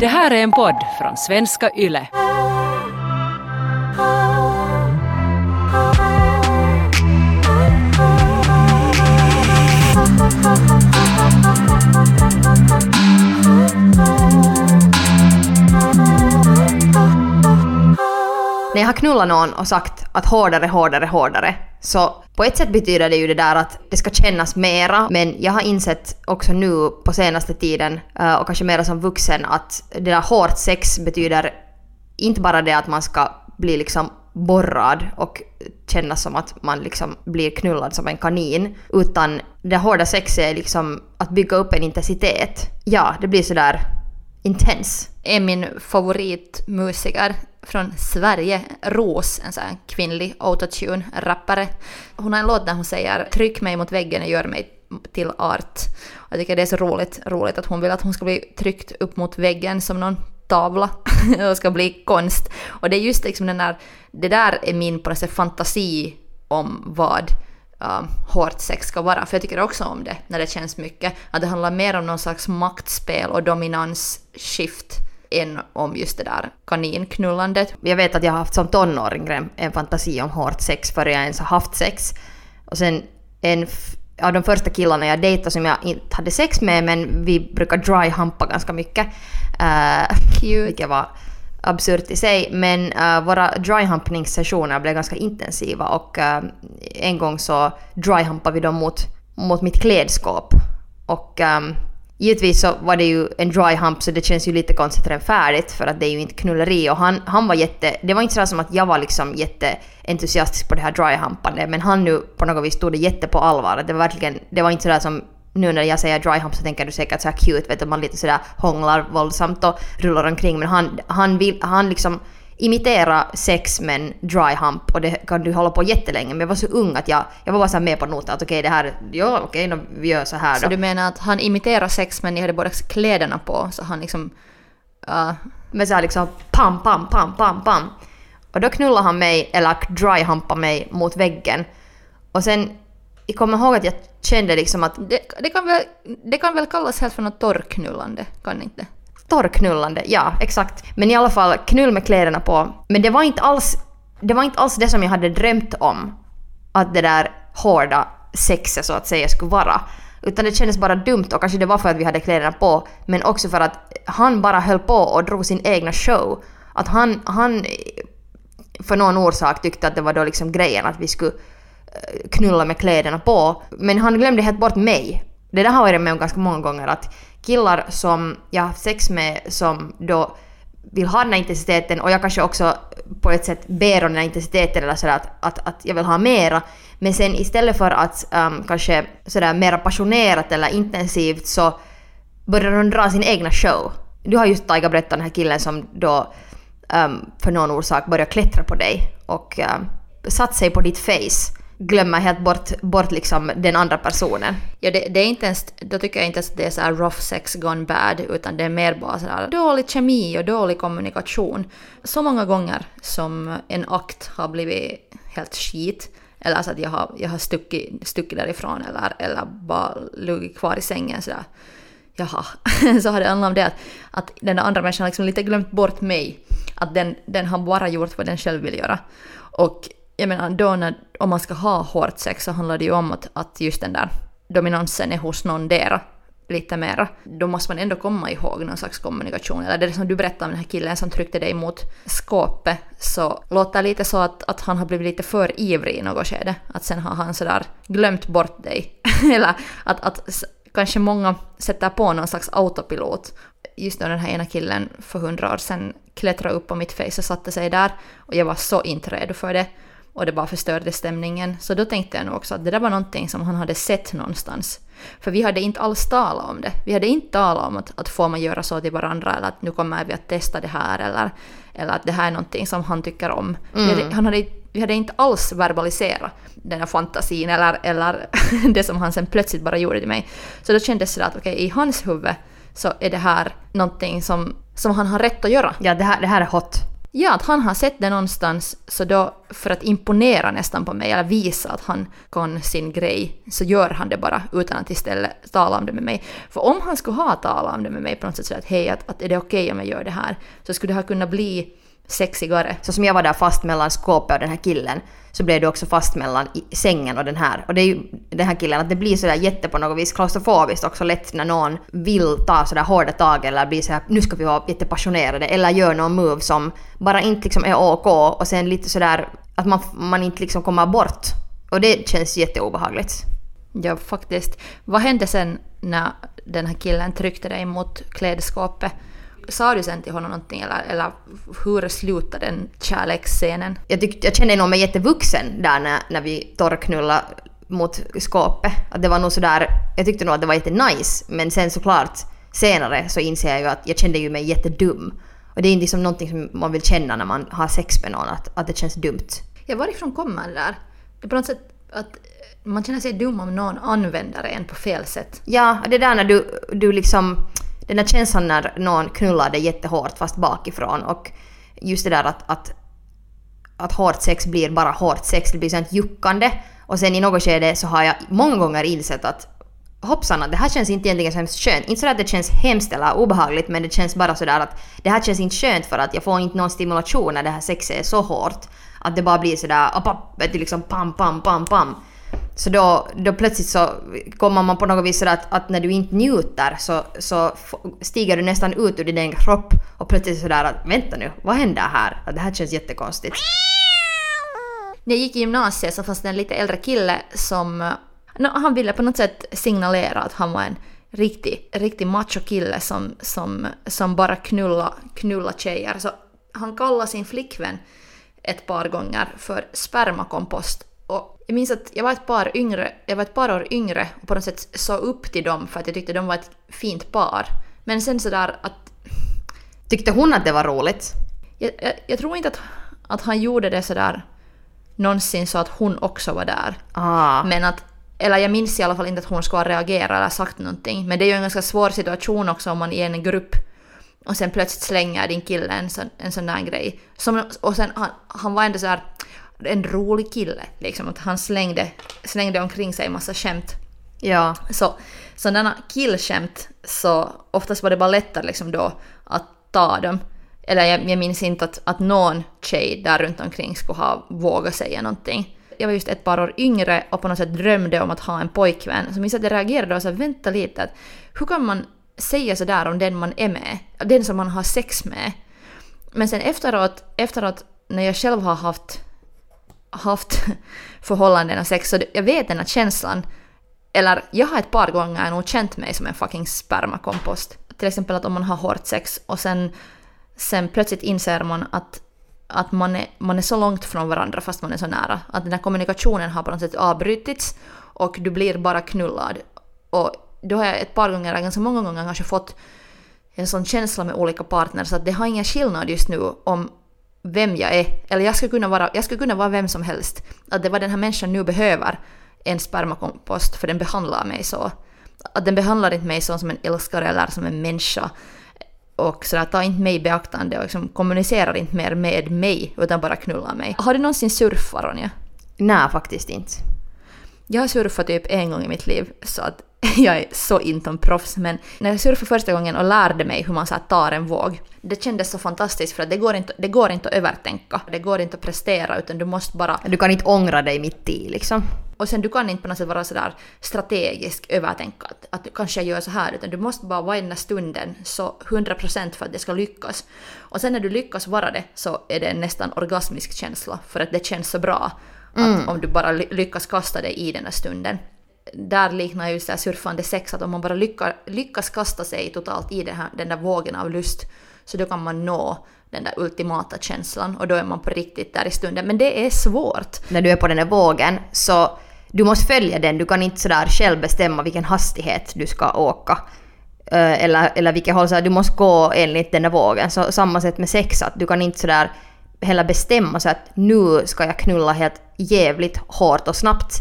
Det här är en podd från svenska YLE. När jag har knullat någon och sagt att hårdare, hårdare, hårdare, så på ett sätt betyder det ju det där att det ska kännas mera, men jag har insett också nu på senaste tiden, eh, och kanske mera som vuxen, att det där hårt sex betyder inte bara det att man ska bli liksom borrad och känna som att man liksom blir knullad som en kanin, utan det hårda sexet är liksom att bygga upp en intensitet. Ja, det blir sådär intens. är min favoritmusiker från Sverige, Ros, en sån här kvinnlig autotune-rappare. Hon har en låt där hon säger “tryck mig mot väggen och gör mig till art”. Jag tycker det är så roligt, roligt att hon vill att hon ska bli tryckt upp mot väggen som någon tavla och ska bli konst. Och det är just liksom den där, det där är min på fantasi om vad uh, hårt sex ska vara. För jag tycker också om det när det känns mycket. Att det handlar mer om någon slags maktspel och dominansskift än om just det där kaninknullandet. Jag vet att jag har haft som tonåring en, en fantasi om hårt sex före jag ens har haft sex. Och sen en av de första killarna jag dejtade som jag inte hade sex med men vi brukar dry-hampa ganska mycket. Uh, vilket var absurt i sig. Men uh, våra dryhumpningssessioner blev ganska intensiva och uh, en gång så dryhumpade vi dem mot, mot mitt klädskåp. Och um, Givetvis så var det ju en dryhump så det känns ju lite konstigt redan färdigt för att det är ju inte knulleri och han, han var jätte... Det var inte så som att jag var liksom jätteentusiastisk på det här dryhumpandet, men han nu på något vis tog det jätte på allvar. Det var verkligen... Det var inte sådär som nu när jag säger dry hump så tänker du säkert såhär cute, vet du, man lite sådär hånglar våldsamt och rullar omkring men han, han, vill, han liksom imitera sex men dry hump och det kan du hålla på jättelänge men jag var så ung att jag, jag var bara så med på noten att okej det här, ja okej då, vi gör så här då. Så du menar att han imiterar sex men ni hade båda kläderna på så han liksom... Uh, med såhär liksom pam, pam, pam, pam, pam. Och då knullade han mig, eller dry-hampade mig mot väggen. Och sen, jag kommer ihåg att jag kände liksom att det, det, kan väl, det kan väl kallas helt för något torrknullande, kan det inte? torrknullande, ja exakt. Men i alla fall knull med kläderna på. Men det var inte alls det, var inte alls det som jag hade drömt om. Att det där hårda sexet så att säga skulle vara. Utan det kändes bara dumt och kanske det var för att vi hade kläderna på. Men också för att han bara höll på och drog sin egna show. Att han, han eh, för någon orsak tyckte att det var då liksom grejen att vi skulle knulla med kläderna på. Men han glömde helt bort mig. Det där har jag varit med om ganska många gånger att killar som jag har haft sex med som då vill ha den här intensiteten och jag kanske också på ett sätt ber om den här intensiteten eller sådär att, att, att jag vill ha mera. Men sen istället för att um, kanske sådär mera passionerat eller intensivt så börjar de dra sin egna show. Du har just Taiga berättat den här killen som då um, för någon orsak börjar klättra på dig och um, satt sig på ditt face glömmer helt bort, bort liksom den andra personen. Ja, det, det, är inte ens, då tycker jag inte ens att det är så här rough sex gone bad, utan det är mer bara så här dålig kemi och dålig kommunikation. Så många gånger som en akt har blivit helt skit, eller så att jag har, jag har stuckit, stuckit därifrån eller, eller bara legat kvar i sängen sådär. Jaha, så har det handlat om det att, att den där andra människan har liksom lite glömt bort mig. Att den, den har bara gjort vad den själv vill göra. Och jag menar, då när, om man ska ha hårt sex så handlar det ju om att, att just den där dominansen är hos någon lite mera. Då måste man ändå komma ihåg någon slags kommunikation. Eller det som du berättade om den här killen som tryckte dig mot skåpet så låter lite så att, att han har blivit lite för ivrig i något skede. Att sen har han sådär glömt bort dig. Eller att, att kanske många sätter på någon slags autopilot. Just när den här ena killen för hundra år sedan klättrade upp på mitt face och satte sig där och jag var så inte redo för det och det bara förstörde stämningen. Så då tänkte jag nog också att det där var någonting som han hade sett någonstans. För vi hade inte alls talat om det. Vi hade inte talat om att, att får man göra så till varandra eller att nu kommer vi att testa det här eller, eller att det här är någonting som han tycker om. Mm. Vi, hade, han hade, vi hade inte alls verbaliserat den här fantasin eller, eller det som han sen plötsligt bara gjorde till mig. Så då kändes det att okej, okay, i hans huvud så är det här någonting som, som han har rätt att göra. Ja, det här, det här är hot. Ja, att han har sett det någonstans, så då för att imponera nästan på mig, eller visa att han kan sin grej, så gör han det bara utan att istället tala om det med mig. För om han skulle ha talat om det med mig på något sätt så att hej, att, att är det okej okay om jag gör det här, så skulle det ha kunnat bli sexigare. Så som jag var där fast mellan skåpet och den här killen så blev du också fast mellan sängen och den här. Och det är ju den här killen att det blir sådär jätte på något vis klaustrofobiskt också lätt när någon vill ta sådär hårda tag eller blir såhär nu ska vi vara jättepassionerade eller gör någon move som bara inte liksom är OK och sen lite sådär att man, man inte liksom kommer bort. Och det känns jätteobehagligt. Ja, faktiskt. Vad hände sen när den här killen tryckte dig mot klädskåpet? Sa du sen till honom någonting eller, eller hur slutade den kärleksscenen? Jag, tyckte, jag kände nog mig jättevuxen där när, när vi torrknullade mot skåpet. Att det var nog sådär, jag tyckte nog att det var jättenice men sen såklart senare så inser jag ju att jag kände ju mig jättedum. Och det är inte liksom någonting som man vill känna när man har sex med någon, att, att det känns dumt. Ja, varifrån kommer det där? Det är på något sätt att man känner sig dum om någon använder en på fel sätt. Ja, det där när du, du liksom den där känslan när någon knullar dig jättehårt fast bakifrån och just det där att, att, att hårt sex blir bara hårt sex, det blir sånt juckande. Och sen i något skede så har jag många gånger insett att hoppsan, det här känns inte egentligen så hemskt skönt. Inte så att det känns hemskt eller obehagligt men det känns bara sådär att det här känns inte skönt för att jag får inte någon stimulation när det här sexet är så hårt. Att det bara blir sådär, vet du, liksom pam, pam, pam, pam. Så då, då plötsligt så kommer man på något vis sådär att, att när du inte njuter så, så stiger du nästan ut ur din egen kropp och plötsligt sådär att vänta nu, vad händer här? Att det här känns jättekonstigt. När jag gick i gymnasiet så fanns det en lite äldre kille som no, han ville på något sätt signalera att han var en riktig, riktig machokille som, som, som bara knulla, knulla tjejer. Så han kallade sin flickvän ett par gånger för spermakompost och jag minns att jag var ett par yngre, jag var ett par år yngre och på något sätt såg upp till dem för att jag tyckte de var ett fint par. Men sen sådär att... Tyckte hon att det var roligt? Jag, jag, jag tror inte att, att han gjorde det sådär någonsin så att hon också var där. Ah. Men att, eller jag minns i alla fall inte att hon skulle ha reagerat eller sagt någonting. Men det är ju en ganska svår situation också om man är i en grupp och sen plötsligt slänger din kille en sån, en sån där grej. Som, och sen han, han var ändå såhär en rolig kille. Liksom, att han slängde, slängde omkring sig en massa skämt. Ja. Så sådana killskämt så oftast var det bara lättare liksom då att ta dem. Eller jag, jag minns inte att, att någon tjej där runt omkring skulle ha vågat säga någonting. Jag var just ett par år yngre och på något sätt drömde om att ha en pojkvän. Så minns att jag reagerade och sa vänta lite, att hur kan man säga sådär om den man är med? Den som man har sex med? Men sen efteråt, efteråt när jag själv har haft haft förhållanden och sex, så jag vet den här känslan. Eller jag har ett par gånger nog känt mig som en fucking spermakompost. Till exempel att om man har hårt sex och sen, sen plötsligt inser man att, att man, är, man är så långt från varandra fast man är så nära. Att den här kommunikationen har på något sätt avbrutits och du blir bara knullad. Och då har jag ett par gånger, ganska många gånger kanske fått en sån känsla med olika partners att det har ingen skillnad just nu om vem jag är. Eller jag skulle, kunna vara, jag skulle kunna vara vem som helst. Att det var den här människan nu behöver en spermakompost för den behandlar mig så. Att den behandlar inte mig så som en älskare eller som en människa. Och sådär, ta inte mig i beaktande och liksom kommunicerar inte mer med mig utan bara knullar mig. Har du någonsin surfat Ronja? Nej, faktiskt inte. Jag har surfat typ en gång i mitt liv så att jag är så inte en proffs men när jag surfade första gången och lärde mig hur man så tar en våg det kändes så fantastiskt för att det går, inte, det går inte att övertänka. Det går inte att prestera utan du måste bara... Du kan inte ångra dig mitt i liksom. Och sen du kan inte på något sätt vara sådär strategisk övertänka att, att kanske gör så här utan du måste bara vara i den här stunden så 100% för att det ska lyckas. Och sen när du lyckas vara det så är det en nästan orgasmisk känsla för att det känns så bra mm. att om du bara lyckas kasta dig i den här stunden där liknar ju surfande sex att om man bara lyckas, lyckas kasta sig totalt i den, här, den där vågen av lust så då kan man nå den där ultimata känslan och då är man på riktigt där i stunden. Men det är svårt. När du är på den där vågen så du måste följa den, du kan inte sådär själv bestämma vilken hastighet du ska åka. Eh, eller, eller vilket håll, så du måste gå enligt den där vågen. Så samma sätt med sex, att du kan inte sådär heller bestämma så att nu ska jag knulla helt jävligt hårt och snabbt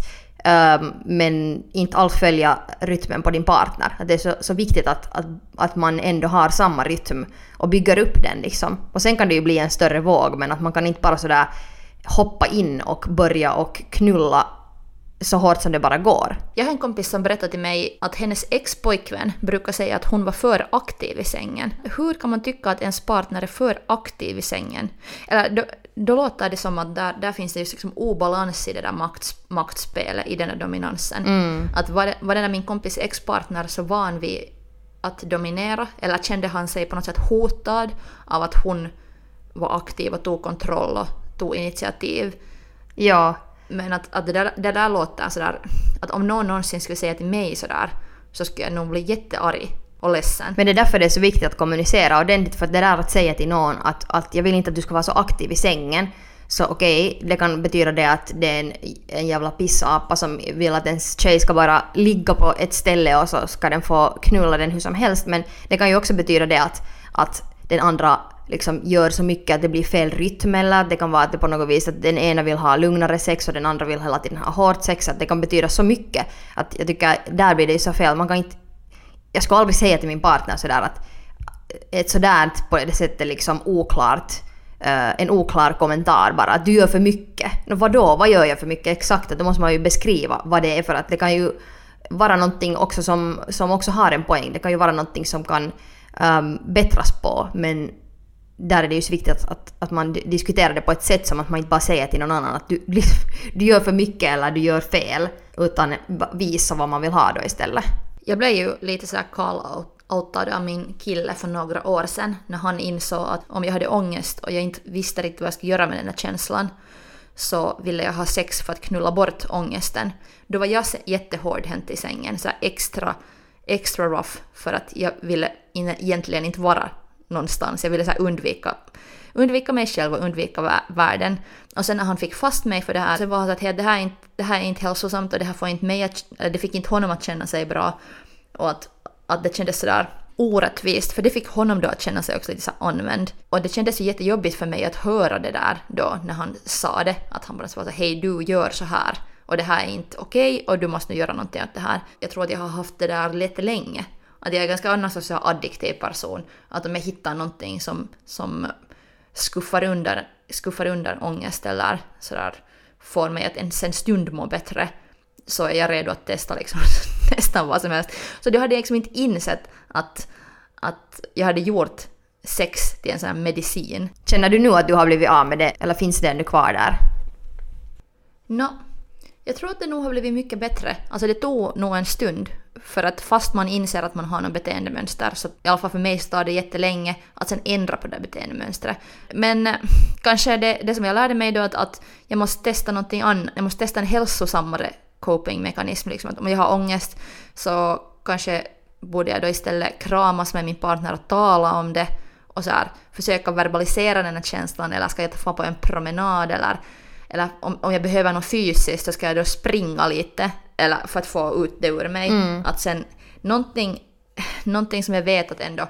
Ehm, men inte alls följa rytmen på din partner. Det är så, så viktigt att, att, att man ändå har samma rytm och bygger upp den liksom. Och sen kan det ju bli en större våg men att man kan inte bara sådär hoppa in och börja och knulla så hårt som det bara går. Jag har en kompis som berättade till mig att hennes ex-pojkvän brukar säga att hon var för aktiv i sängen. Hur kan man tycka att ens partner är för aktiv i sängen? Eller då, då låter det som att där, där finns det just liksom obalans i det där makt, maktspelet, i den där dominansen. Mm. Att var, var den där min kompis ex-partner så van vid att dominera, eller kände han sig på något sätt hotad av att hon var aktiv och tog kontroll och tog initiativ? Ja, men att, att det, där, det där låter sådär, att om någon någonsin skulle säga till mig sådär så skulle jag nog bli jättearg och ledsen. Men det är därför det är så viktigt att kommunicera ordentligt för att det där att säga till någon att, att jag vill inte att du ska vara så aktiv i sängen. Så okej, det kan betyda det att det är en, en jävla pissapa som vill att ens tjej ska bara ligga på ett ställe och så ska den få knulla den hur som helst. Men det kan ju också betyda det att, att den andra liksom gör så mycket att det blir fel rytm eller att det kan vara att det på något vis att den ena vill ha lugnare sex och den andra vill hela tiden ha hårt sex. Att det kan betyda så mycket. Att jag tycker där blir det ju så fel. Man kan inte jag skulle aldrig säga till min partner sådär att ett sådär på det sättet liksom oklart, Uh, en oklar kommentar bara att du gör för mycket. No, vadå, vad gör jag för mycket exakt? Då måste man ju beskriva vad det är för att det kan ju vara någonting också som, som också har en poäng. Det kan ju vara någonting som kan um, bättras på men där är det ju så viktigt att, att, att man diskuterar det på ett sätt som att man inte bara säger till någon annan att du, du gör för mycket eller du gör fel utan visa vad man vill ha då istället. Jag blev ju lite sådär call-outad av min kille för några år sedan när han insåg att om jag hade ångest och jag inte visste riktigt vad jag skulle göra med den där känslan så ville jag ha sex för att knulla bort ångesten. Då var jag jättehårdhänt i sängen, så extra, extra rough för att jag ville egentligen inte vara någonstans. Jag ville så här undvika, undvika mig själv och undvika världen. Och sen när han fick fast mig för det här så var han så att det här är inte, det här är inte hälsosamt och det här får inte mig att, det fick inte honom att känna sig bra. Och att, att det kändes sådär orättvist, för det fick honom då att känna sig också lite så använd. Och det kändes ju jättejobbigt för mig att höra det där då när han sa det, att han bara sa så hej du gör så här och det här är inte okej och du måste nu göra någonting åt det här. Jag tror att jag har haft det där lite länge. Att jag är ganska annars här addiktiv person. Att om jag hittar någonting som, som skuffar undan, skuffar undan ångest eller sådär får mig att ens en stund må bättre så är jag redo att testa liksom nästan vad som helst. Så då hade jag liksom inte insett att, att jag hade gjort sex till en sån här medicin. Känner du nu att du har blivit av med det eller finns det ännu kvar där? Nå, jag tror att det nog har blivit mycket bättre. Alltså det tog nog en stund. För att fast man inser att man har något beteendemönster, så i alla fall för mig så tar det jättelänge att sen ändra på det beteendemönstret. Men eh, kanske det, det som jag lärde mig då att, att jag måste testa någonting annat, jag måste testa en hälsosammare copingmekanism. Liksom. Att om jag har ångest så kanske borde jag då istället kramas med min partner och tala om det och så här, försöka verbalisera den här känslan eller ska jag ta på en promenad eller, eller om, om jag behöver något fysiskt så ska jag då springa lite eller för att få ut det ur mig. Att sen någonting, någonting som jag vet att ändå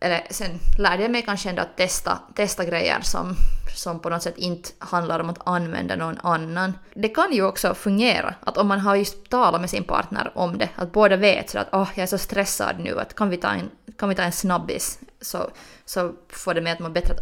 eller sen lärde jag mig kanske ändå att testa, testa grejer som, som på något sätt inte handlar om att använda någon annan. Det kan ju också fungera, att om man har just talat med sin partner om det, att båda vet så att åh, jag är så stressad nu, att kan vi ta en, kan vi ta en snabbis, så, så får det mig att må bättre.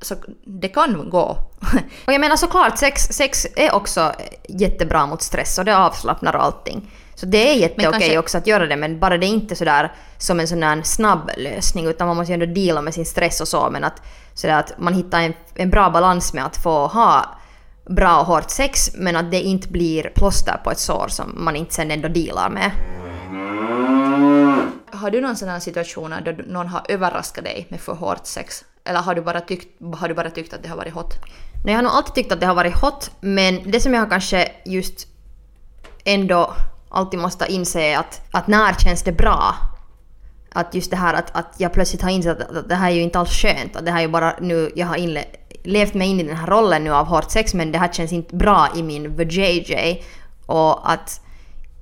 Så det kan gå. Och jag menar såklart, sex, sex är också jättebra mot stress och det avslappnar och allting. Så det är jätteokej kanske- också att göra det men bara det är inte sådär som en sån där snabb lösning utan man måste ju ändå deala med sin stress och så men att, sådär att man hittar en, en bra balans med att få ha bra och hårt sex men att det inte blir plåster på ett sår som man inte sen ändå dealar med. Har du någon sån här situation då någon har överraskat dig med för hårt sex? Eller har du bara tyckt, har du bara tyckt att det har varit hot? Nej, jag har nog alltid tyckt att det har varit hot, men det som jag har kanske just ändå alltid måste inse är att, att när känns det bra? Att just det här att, att jag plötsligt har insett att, att det här är ju inte alls skönt. Att det här är ju bara nu, jag har inle, levt mig in i den här rollen nu av hårt sex men det här känns inte bra i min VJJ. Och att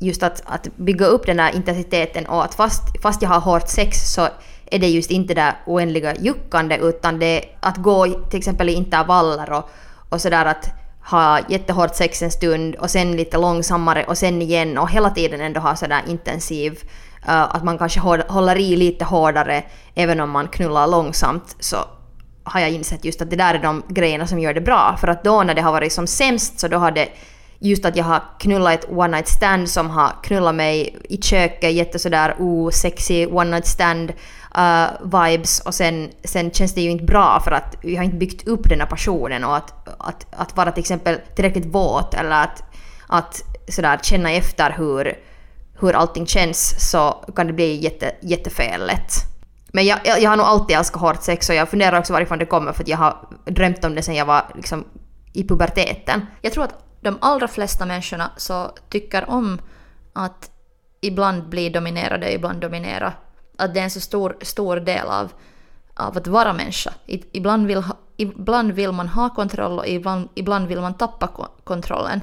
just att, att bygga upp den här intensiteten och att fast, fast jag har hårt sex så är det just inte det där oändliga juckande utan det är att gå till exempel i intervaller och, och sådär att ha jättehårt sex en stund och sen lite långsammare och sen igen och hela tiden ändå ha sådär intensiv uh, att man kanske håller i lite hårdare även om man knullar långsamt så har jag insett just att det där är de grejerna som gör det bra. För att då när det har varit som sämst så då har det just att jag har knullat ett one night stand som har knullat mig i köket, jätte sådär osexy one night stand uh, vibes och sen, sen känns det ju inte bra för att jag har inte byggt upp den här passionen och att, att, att vara till exempel tillräckligt våt eller att, att sådär känna efter hur, hur allting känns så kan det bli jätte, jättefel lätt. Men jag, jag, jag har nog alltid älskat hårt sex och jag funderar också varifrån det kommer för att jag har drömt om det sen jag var liksom i puberteten. Jag tror att de allra flesta människorna så tycker om att ibland bli dominerade, ibland dominera. Att det är en så stor, stor del av, av att vara människa. Ibland vill, ibland vill man ha kontroll och ibland, ibland vill man tappa kontrollen.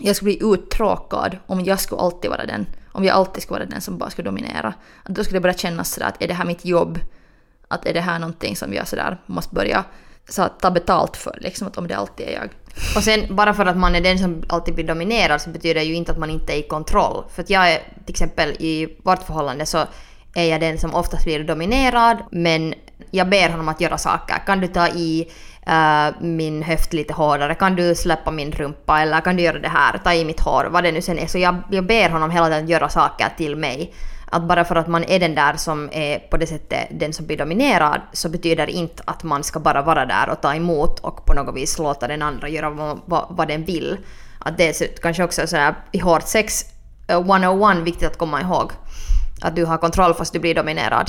Jag skulle bli uttråkad om jag skulle alltid vara den, om jag alltid skulle vara den som bara skulle dominera. Att då skulle det börja kännas sådär att är det här mitt jobb? Att är det här någonting som jag sådär måste börja så ta betalt för, liksom att om det alltid är jag. Och sen bara för att man är den som alltid blir dominerad så betyder det ju inte att man inte är i kontroll. För att jag är till exempel i vårt förhållande så är jag den som oftast blir dominerad men jag ber honom att göra saker. Kan du ta i uh, min höft lite hårdare? Kan du släppa min rumpa? Eller kan du göra det här? Ta i mitt hår? Vad det nu sen är. Så jag, jag ber honom hela tiden att göra saker till mig. Att bara för att man är den där som är på det sättet den som blir dominerad så betyder det inte att man ska bara vara där och ta emot och på något vis låta den andra göra vad, vad, vad den vill. Att det är kanske också sådär i hårt sex eh, 101 viktigt att komma ihåg. Att du har kontroll fast du blir dominerad.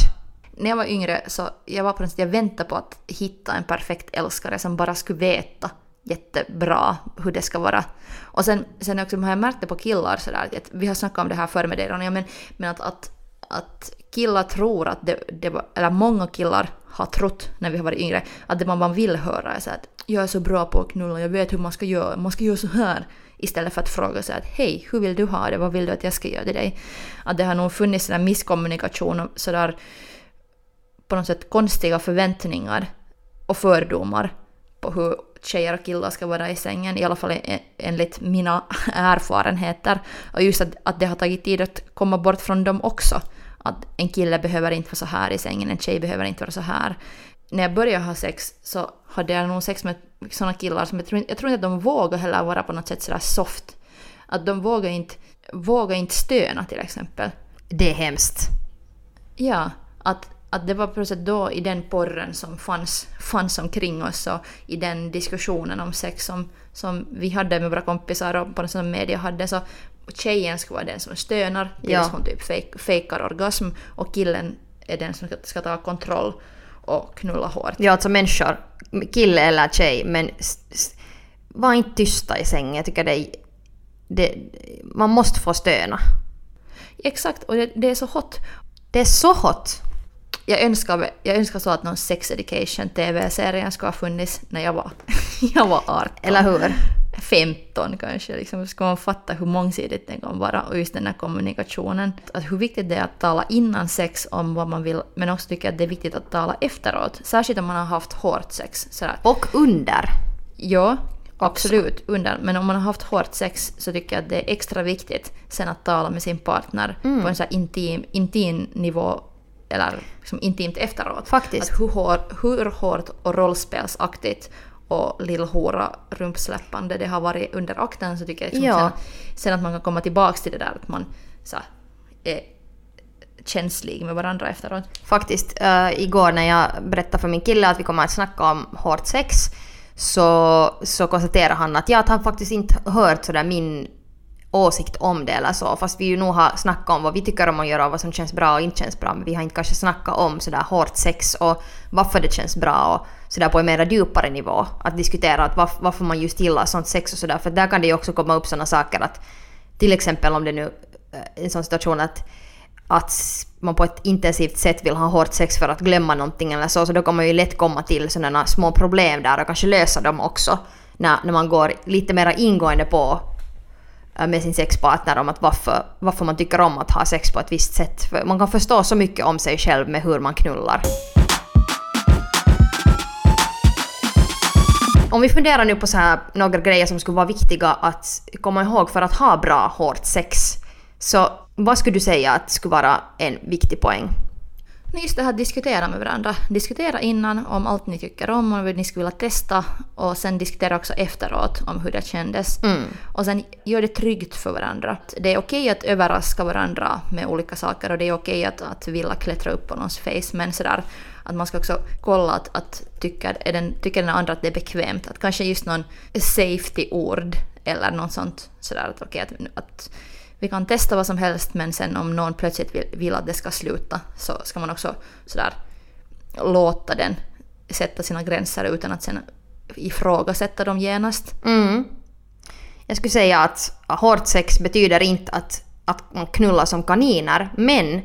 När jag var yngre så jag var på något sätt, jag väntade på att hitta en perfekt älskare som bara skulle veta jättebra hur det ska vara. Och sen, sen också har jag märkt det på killar sådär, att vi har snackat om det här förr med dig Ronja, men, men att, att, att killar tror att det, det var, eller många killar har trott när vi har varit yngre, att det man bara vill höra är så att jag är så bra på att knulla, jag vet hur man ska göra, man ska göra så här. Istället för att fråga så att hej, hur vill du ha det, vad vill du att jag ska göra till dig? Att det har nog funnits en misskommunikation och sådär på något sätt konstiga förväntningar och fördomar på hur tjejer och killar ska vara i sängen, i alla fall enligt mina erfarenheter. Och just att, att det har tagit tid att komma bort från dem också. Att en kille behöver inte vara så här i sängen, en tjej behöver inte vara så här. När jag började ha sex så hade jag nog sex med såna killar som jag tror, jag tror inte att de vågar heller vara på något sätt sådär soft. Att de vågar inte, vågar inte stöna till exempel. Det är hemskt. Ja, att att det var på sätt då i den porren som fanns, fanns omkring oss och i den diskussionen om sex som, som vi hade med våra kompisar och på något sätt media hade så tjejen ska vara den som stönar tills ja. hon typ fake, fejkar orgasm och killen är den som ska, ska ta kontroll och knulla hårt. Ja, alltså människor, kille eller tjej, men var inte tysta i sängen. Jag tycker det, är, det man måste få stöna. Exakt, och det, det är så hot. Det är så hot jag önskar, jag önskar så att någon sex education TV-serie skulle ha funnits när jag var, jag var 18. Eller hur? 15 kanske, liksom, ska man fatta hur mångsidigt det kan vara och just den här kommunikationen. Att hur viktigt det är att tala innan sex om vad man vill, men också tycker jag att det är viktigt att tala efteråt. Särskilt om man har haft hårt sex. Sådär. Och under. Ja, absolut under. Men om man har haft hårt sex så tycker jag att det är extra viktigt sen att tala med sin partner mm. på en så intim, intim nivå eller liksom intimt efteråt. Faktiskt. Att hur, hår, hur hårt och rollspelsaktigt och lillhora rumpsläppande det har varit under akten så tycker jag liksom ja. sen, sen, att man kan komma tillbaks till det där att man så, är känslig med varandra efteråt. Faktiskt. Uh, igår när jag berättade för min kille att vi kommer att snacka om hårt sex så, så konstaterade han att, ja, att han faktiskt inte hört sådär min åsikt om det eller så. Fast vi ju nog har snackat om vad vi tycker om att göra och vad som känns bra och inte känns bra. Men vi har inte kanske snackat om sådär hårt sex och varför det känns bra och sådär på en mer djupare nivå. Att diskutera att varför, varför man just gillar sånt sex och sådär. För där kan det ju också komma upp sådana saker att till exempel om det nu är en sån situation att att man på ett intensivt sätt vill ha hårt sex för att glömma någonting eller så, så då kan man ju lätt komma till sådana små problem där och kanske lösa dem också när, när man går lite mer ingående på Äh, med sin sexpartner om att varför, varför man tycker om att ha sex på ett visst sätt. För man kan förstå så mycket om sig själv med hur man knullar. Om vi funderar nu på så här några grejer som skulle vara viktiga att komma ihåg för att ha bra hårt sex. Så vad skulle du säga att skulle vara en viktig poäng? Just det här diskutera med varandra. Diskutera innan om allt ni tycker om vad ni skulle vilja testa och sen diskutera också efteråt om hur det kändes. Mm. Och sen gör det tryggt för varandra. Det är okej att överraska varandra med olika saker och det är okej att, att vilja klättra upp på någons face men sådär att man ska också kolla att, att tycker, är den, tycker den andra att det är bekvämt. Att kanske just någon safety-ord eller något sånt sådär att okej att, att vi kan testa vad som helst men sen om någon plötsligt vill, vill att det ska sluta så ska man också sådär låta den sätta sina gränser utan att sen ifrågasätta dem genast. Mm. Jag skulle säga att hårt sex betyder inte att, att man knullar som kaniner, men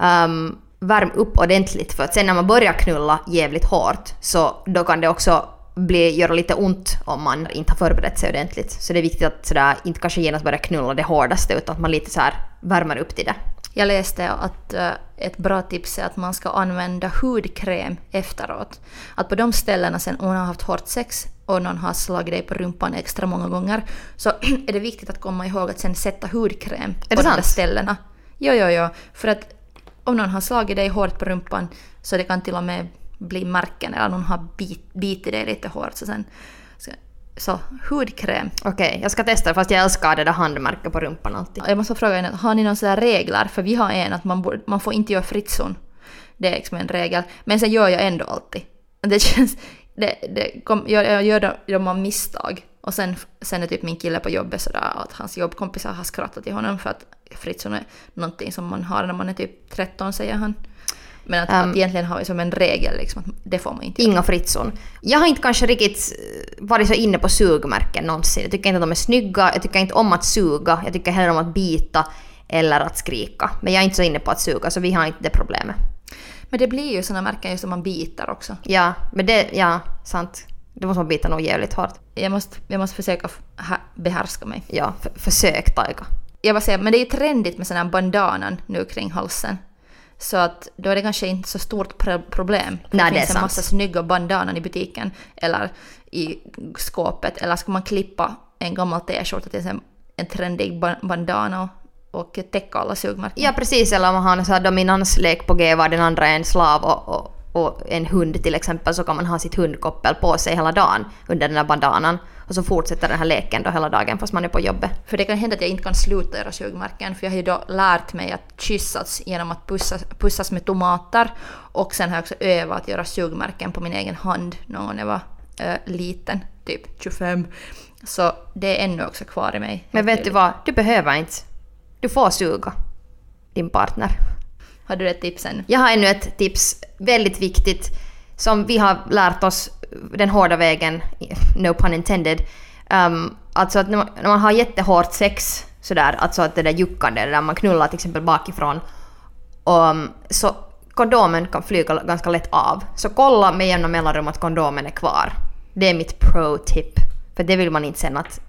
um, värm upp ordentligt för att sen när man börjar knulla jävligt hårt så då kan det också bli, göra lite ont om man inte har förberett sig ordentligt. Så det är viktigt att sådär, inte kanske genast börja knulla det hårdaste utan att man lite så här värmer upp till det. Jag läste att uh, ett bra tips är att man ska använda hudkräm efteråt. Att på de ställena sen om man har haft hårt sex och någon har slagit dig på rumpan extra många gånger så är det viktigt att komma ihåg att sen sätta hudkräm på de där ställena. Jo, jo, jo. För att om någon har slagit dig hårt på rumpan så det kan till och med bli märken eller någon har bit, bitit dig lite hårt. Så, sen, så, så hudkräm. Okej, jag ska testa fast jag älskar det där handmärket på rumpan alltid. Jag måste fråga er, har ni några sådana regler? För vi har en att man, borde, man får inte göra fritson. Det är liksom en regel. Men sen gör jag ändå alltid. Det känns... Det, det kom, jag, jag gör de, de av misstag. Och sen, sen är typ min kille på jobbet sådär att hans jobbkompisar har skrattat till honom för att fritson är någonting som man har när man är typ 13 säger han. Men att, Um, att egentligen har vi som en regel liksom att det får man inte. Inga fritson. Jag har inte kanske riktigt eh, varit så inne på sugmärken någonsin. Jag tycker inte att de är snygga, jag tycker inte om att suga, jag tycker hellre om att bita eller att skrika. Men jag är inte så inne på att suga så vi har inte det problemet. Men det blir ju sådana märken just om man biter också. Ja, men det, ja, sant. Det måste man bita nog jävligt hårt. Jag måste, jag måste försöka ha- behärska mig. Ja, för, försök Taika. Jag bara säger, men det är ju trendigt med sån här bandanan nu kring halsen. Så att då är det kanske inte så stort pro- problem. För Nej, det det är finns en sant. massa snygga bandanan i butiken eller i skåpet. Eller ska man klippa en gammal t-skjorta till en, en trendig ba- bandana och, täcka alla sugmärken. Ja, precis. Eller om man har en dominanslek på G var den andra är en slav och, och, och en hund till exempel så kan man ha sitt hundkoppel på sig hela dagen under den här bandanan. Och så fortsätter den här leken då hela dagen fast man är på jobbet. För det kan hända att jag inte kan sluta göra sugmärken för jag har ju då lärt mig att kyssas genom att pussas, pussas med tomater och sen har jag också övat att göra sugmärken på min egen hand när jag var äh, liten, typ 25. Så det är ännu också kvar i mig. Men vet du vad? Du behöver inte. Du får suga din partner. Har du ett tips än? Jag har ännu ett tips, väldigt viktigt, som vi har lärt oss den hårda vägen, no pun intended. Um, alltså att när man, när man har jättehårt sex, sådär, alltså att det där juckande, det där man knullar till exempel bakifrån, um, så kondomen kan flyga ganska lätt av. Så kolla med jämna mellanrum att kondomen är kvar. Det är mitt pro-tip. För det vill man inte sen att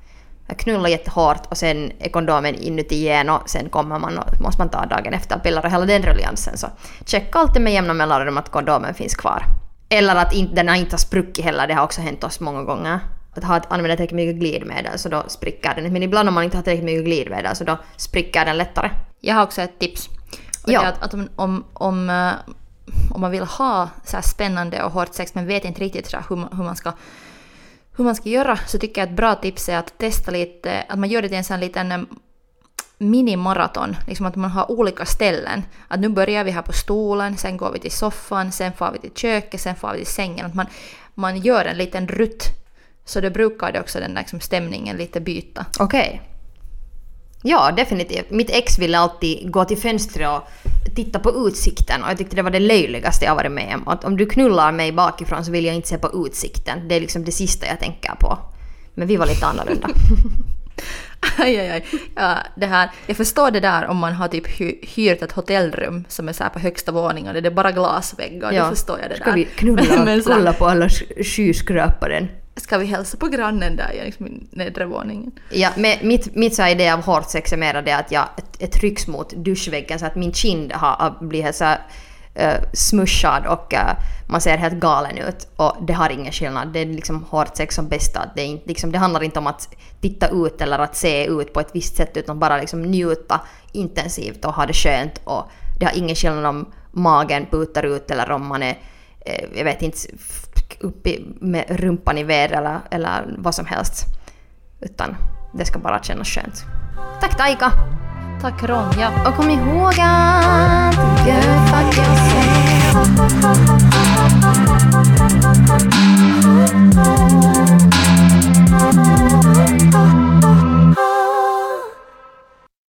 jag knullar jättehårt och sen är kondomen inuti igen och sen kommer man och måste man ta dagen efter piller och hela den rulliansen. Så checka alltid med jämna mellanrum att kondomen finns kvar. Eller att inte, den inte har spruckit heller, det har också hänt oss många gånger. Att ha, använda tillräckligt mycket glidmedel så då spricker den. Men ibland om man inte har tillräckligt mycket glidmedel så då spricker den lättare. Jag har också ett tips. Och Ja. att, att om, om, om, eh, om man vill ha så spännande och hårt sex men vet inte riktigt så hur, hur, man ska, hur man ska göra så tycker jag ett bra tips är att testa lite, att man gör det till en sån här liten eh, minimaraton, liksom att man har olika ställen. Att nu börjar vi här på stolen, sen går vi till soffan, sen får vi till köket, sen får vi till sängen. Att man, man gör en liten rutt. Så det brukar det också den där liksom stämningen lite byta. Okej. Ja, definitivt. Mitt ex ville alltid gå till fönstret och titta på utsikten och jag tyckte det var det löjligaste jag varit med om. Att om du knullar mig bakifrån så vill jag inte se på utsikten. Det är liksom det sista jag tänker på. Men vi var lite annorlunda. Aj, aj, aj. Ja, det här, jag förstår det där om man har typ hy, hyrt ett hotellrum som är så på högsta våningen och det är bara glasväggar. Ja. Då förstår jag det Ska där. vi knulla och kolla på alla sk- skyskraparen? Ska vi hälsa på grannen där i liksom, nedre våningen? Ja, men mitt, mitt så idé av hårt sex är mer det att jag trycks mot duschväggen så att min kind har har blivit så här uh, smushad och uh, man ser helt galen ut och det har ingen skillnad. Det är liksom hårt sex som bästa. Det, är inte, liksom, det handlar inte om att titta ut eller att se ut på ett visst sätt utan bara liksom njuta intensivt och ha det skönt och det har ingen skillnad om magen putar ut eller om man är, Eh, jag vet inte, upp i, med rumpan i väder eller, eller vad som helst. Utan det ska bara kännas skönt. Tack Taika! Tack Ronja! Och kom ihåg att good fuck yourself.